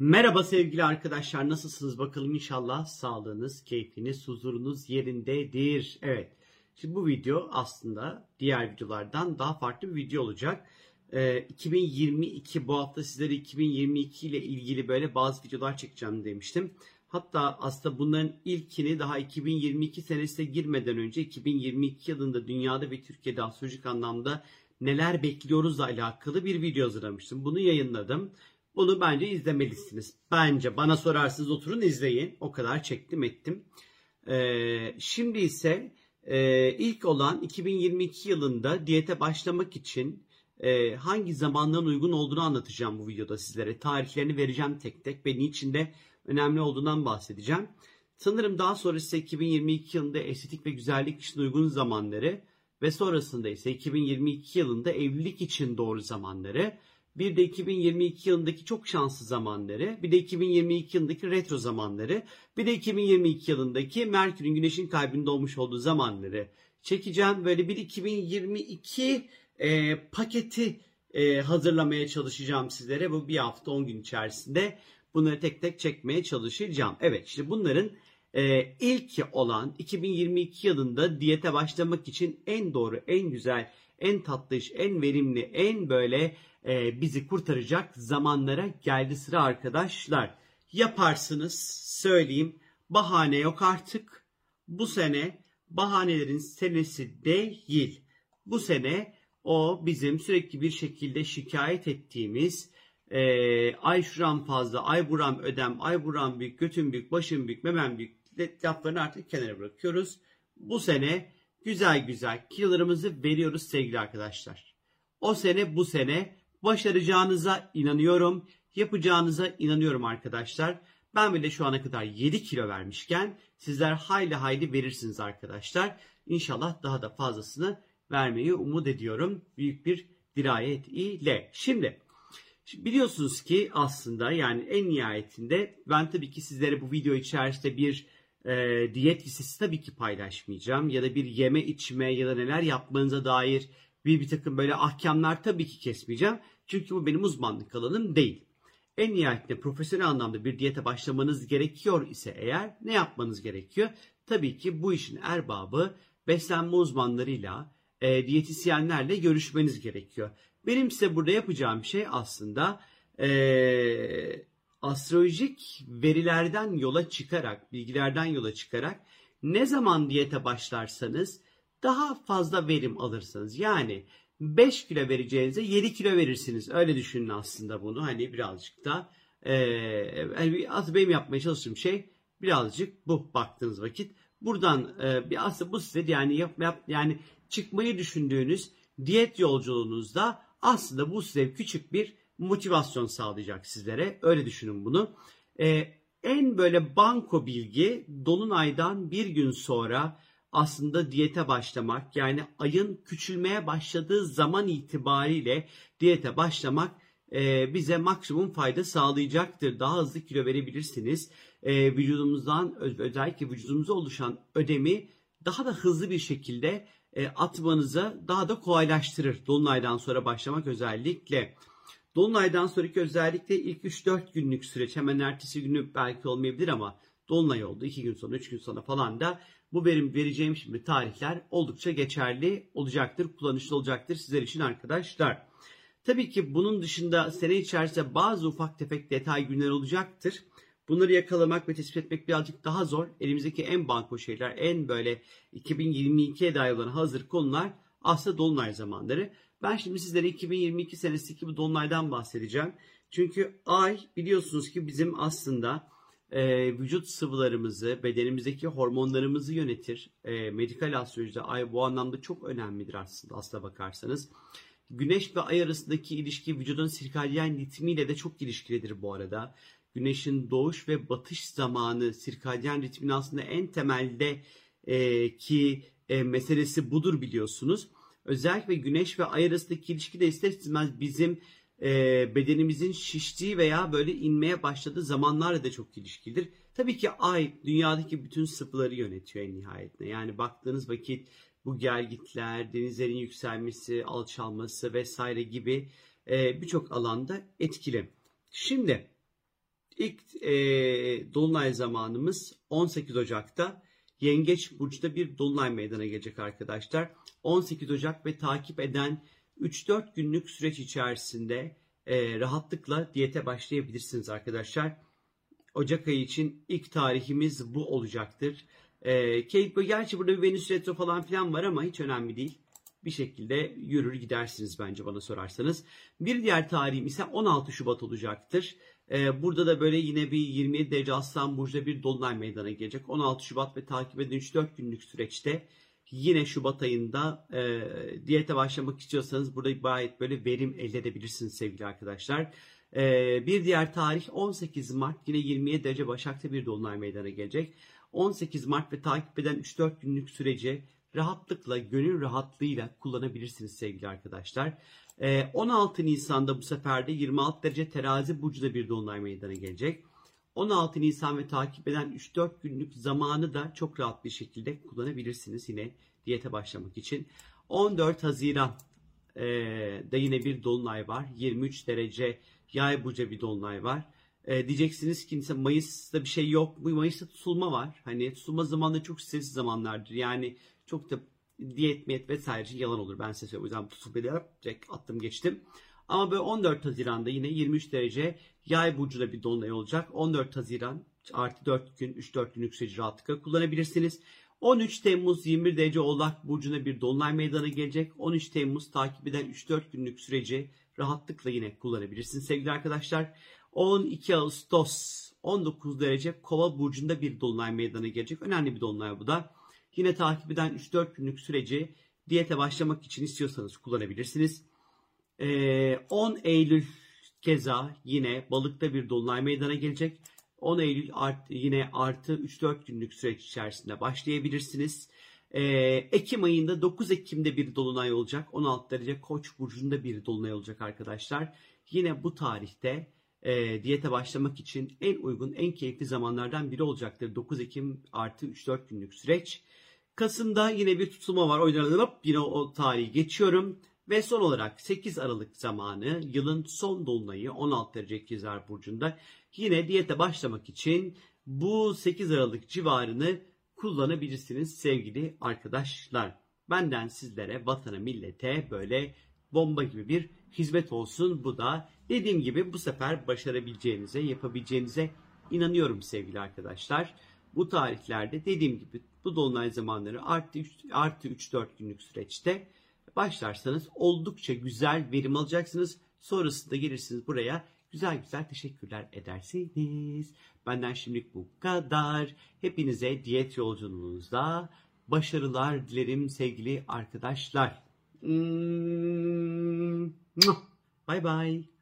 Merhaba sevgili arkadaşlar nasılsınız bakalım inşallah sağlığınız, keyfiniz, huzurunuz yerindedir. Evet şimdi bu video aslında diğer videolardan daha farklı bir video olacak. Ee, 2022 bu hafta sizlere 2022 ile ilgili böyle bazı videolar çekeceğim demiştim. Hatta aslında bunların ilkini daha 2022 senesine girmeden önce 2022 yılında dünyada ve Türkiye'de astrolojik anlamda neler bekliyoruzla alakalı bir video hazırlamıştım. Bunu yayınladım. Bunu bence izlemelisiniz. Bence bana sorarsınız oturun izleyin. O kadar çektim ettim. Ee, şimdi ise e, ilk olan 2022 yılında diyete başlamak için e, hangi zamanların uygun olduğunu anlatacağım bu videoda sizlere. Tarihlerini vereceğim tek tek ve niçin de önemli olduğundan bahsedeceğim. Sanırım daha sonra ise 2022 yılında estetik ve güzellik için uygun zamanları ve sonrasında ise 2022 yılında evlilik için doğru zamanları bir de 2022 yılındaki çok şanslı zamanları, bir de 2022 yılındaki retro zamanları, bir de 2022 yılındaki Merkür'ün Güneş'in kalbinde olmuş olduğu zamanları çekeceğim. Böyle bir 2022 e, paketi e, hazırlamaya çalışacağım sizlere. Bu bir hafta 10 gün içerisinde bunları tek tek çekmeye çalışacağım. Evet işte bunların e, ilk olan 2022 yılında diyete başlamak için en doğru, en güzel, en tatlış, en verimli, en böyle e, bizi kurtaracak zamanlara geldi sıra arkadaşlar. Yaparsınız söyleyeyim bahane yok artık. Bu sene bahanelerin senesi değil. Bu sene o bizim sürekli bir şekilde şikayet ettiğimiz e, ay şuram fazla, ay buram ödem, ay buram büyük, götüm büyük, başım büyük, memem büyük laflarını artık kenara bırakıyoruz. Bu sene güzel güzel kilolarımızı veriyoruz sevgili arkadaşlar. O sene bu sene başaracağınıza inanıyorum. Yapacağınıza inanıyorum arkadaşlar. Ben bile şu ana kadar 7 kilo vermişken sizler hayli hayli verirsiniz arkadaşlar. İnşallah daha da fazlasını vermeyi umut ediyorum. Büyük bir dirayet ile. Şimdi biliyorsunuz ki aslında yani en nihayetinde ben tabii ki sizlere bu video içerisinde bir e, diyet listesi tabii ki paylaşmayacağım. Ya da bir yeme içme ya da neler yapmanıza dair bir, bir takım böyle ahkamlar tabii ki kesmeyeceğim. Çünkü bu benim uzmanlık alanım değil. En nihayetinde profesyonel anlamda bir diyete başlamanız gerekiyor ise eğer ne yapmanız gerekiyor? Tabii ki bu işin erbabı beslenme uzmanlarıyla, e, diyetisyenlerle görüşmeniz gerekiyor. Benim size burada yapacağım şey aslında e, astrolojik verilerden yola çıkarak, bilgilerden yola çıkarak ne zaman diyete başlarsanız daha fazla verim alırsınız. Yani 5 kilo vereceğinize 7 kilo verirsiniz. Öyle düşünün aslında bunu. Hani birazcık da e, yani benim yapmaya çalıştığım şey birazcık bu baktığınız vakit. Buradan e, bir aslında bu size yani yap, yap yani çıkmayı düşündüğünüz diyet yolculuğunuzda aslında bu size küçük bir motivasyon sağlayacak sizlere. Öyle düşünün bunu. E, en böyle banko bilgi Dolunay'dan bir gün sonra aslında diyete başlamak yani ayın küçülmeye başladığı zaman itibariyle diyete başlamak e, bize maksimum fayda sağlayacaktır. Daha hızlı kilo verebilirsiniz. E, vücudumuzdan özellikle vücudumuza oluşan ödemi daha da hızlı bir şekilde e, atmanıza daha da kolaylaştırır. Dolunaydan sonra başlamak özellikle. Dolunaydan sonraki özellikle ilk 3-4 günlük süreç hemen ertesi günü belki olmayabilir ama Dolunay oldu 2 gün sonra 3 gün sonra falan da bu benim vereceğim şimdi tarihler oldukça geçerli olacaktır, kullanışlı olacaktır sizler için arkadaşlar. Tabii ki bunun dışında sene içerisinde bazı ufak tefek detay günler olacaktır. Bunları yakalamak ve tespit etmek birazcık daha zor. Elimizdeki en banko şeyler, en böyle 2022'ye dair olan hazır konular aslında dolunay zamanları. Ben şimdi sizlere 2022 senesindeki bu dolunaydan bahsedeceğim. Çünkü ay biliyorsunuz ki bizim aslında e, vücut sıvılarımızı, bedenimizdeki hormonlarımızı yönetir. E, medikal astrolojide ay bu anlamda çok önemlidir aslında aslına bakarsanız. Güneş ve ay arasındaki ilişki vücudun sirkadyen ritmiyle de çok ilişkilidir bu arada. Güneşin doğuş ve batış zamanı sirkadyen ritmin aslında en temelde e, ki e, meselesi budur biliyorsunuz. Özellikle güneş ve ay arasındaki ilişki de ister istemez bizim e, bedenimizin şiştiği veya böyle inmeye başladığı zamanlarla da çok ilişkilidir. Tabii ki ay dünyadaki bütün sıvıları yönetiyor en nihayetinde. Yani baktığınız vakit bu gelgitler, denizlerin yükselmesi, alçalması vesaire gibi e, birçok alanda etkili. Şimdi ilk e, dolunay zamanımız 18 Ocak'ta Yengeç Burcu'da bir dolunay meydana gelecek arkadaşlar. 18 Ocak ve takip eden 3-4 günlük süreç içerisinde e, rahatlıkla diyete başlayabilirsiniz arkadaşlar. Ocak ayı için ilk tarihimiz bu olacaktır. E, Kate, gerçi burada bir Venüs retro falan filan var ama hiç önemli değil. Bir şekilde yürür gidersiniz bence bana sorarsanız. Bir diğer tarihim ise 16 Şubat olacaktır. Ee, burada da böyle yine bir 27 derece Aslan Burcu'da bir dolunay meydana gelecek. 16 Şubat ve takip eden 3-4 günlük süreçte yine Şubat ayında e, diyete başlamak istiyorsanız burada gayet böyle verim elde edebilirsiniz sevgili arkadaşlar. E, bir diğer tarih 18 Mart yine 27 derece Başak'ta bir dolunay meydana gelecek. 18 Mart ve takip eden 3-4 günlük süreci rahatlıkla, gönül rahatlığıyla kullanabilirsiniz sevgili arkadaşlar. 16 Nisan'da bu sefer de 26 derece terazi burcuda bir dolunay meydana gelecek. 16 Nisan ve takip eden 3-4 günlük zamanı da çok rahat bir şekilde kullanabilirsiniz yine diyete başlamak için. 14 Haziran e, da yine bir dolunay var. 23 derece yay burcu bir dolunay var. E, diyeceksiniz ki Mayıs'ta bir şey yok. Bu Mayıs'ta tutulma var. Hani tutulma zamanları çok stresli zamanlardır. Yani çok da diyet miyet vesaire yalan olur. Ben size söyleyeyim. O yüzden tutulma direkt attım geçtim. Ama böyle 14 Haziran'da yine 23 derece yay burcunda bir dolunay olacak. 14 Haziran artı 4 gün 3-4 günlük süreci rahatlıkla kullanabilirsiniz. 13 Temmuz 21 derece Oğlak Burcu'na bir dolunay meydana gelecek. 13 Temmuz takip eden 3-4 günlük süreci rahatlıkla yine kullanabilirsiniz sevgili arkadaşlar. 12 Ağustos 19 derece Kova Burcu'nda bir dolunay meydana gelecek. Önemli bir dolunay bu da. Yine takip eden 3-4 günlük süreci diyete başlamak için istiyorsanız kullanabilirsiniz. 10 ee, Eylül keza yine balıkta bir dolunay meydana gelecek. 10 Eylül art, yine artı 3-4 günlük süreç içerisinde başlayabilirsiniz. Ee, Ekim ayında 9 Ekim'de bir dolunay olacak. 16 derece Koç burcunda bir dolunay olacak arkadaşlar. Yine bu tarihte e, diyete başlamak için en uygun, en keyifli zamanlardan biri olacaktır. 9 Ekim artı 3-4 günlük süreç. Kasım'da yine bir tutulma var. O yüzden hop yine o tarihi geçiyorum. Ve son olarak 8 Aralık zamanı yılın son dolunayı 16 derece ikizler burcunda yine diyete başlamak için bu 8 Aralık civarını kullanabilirsiniz sevgili arkadaşlar. Benden sizlere vatana millete böyle bomba gibi bir hizmet olsun. Bu da dediğim gibi bu sefer başarabileceğinize yapabileceğinize inanıyorum sevgili arkadaşlar. Bu tarihlerde dediğim gibi bu dolunay zamanları artı 3, artı 3-4 günlük süreçte başlarsanız oldukça güzel verim alacaksınız. Sonrasında gelirsiniz buraya güzel güzel teşekkürler edersiniz. Benden şimdilik bu kadar. Hepinize diyet yolculuğunuzda başarılar dilerim sevgili arkadaşlar. Bye bye.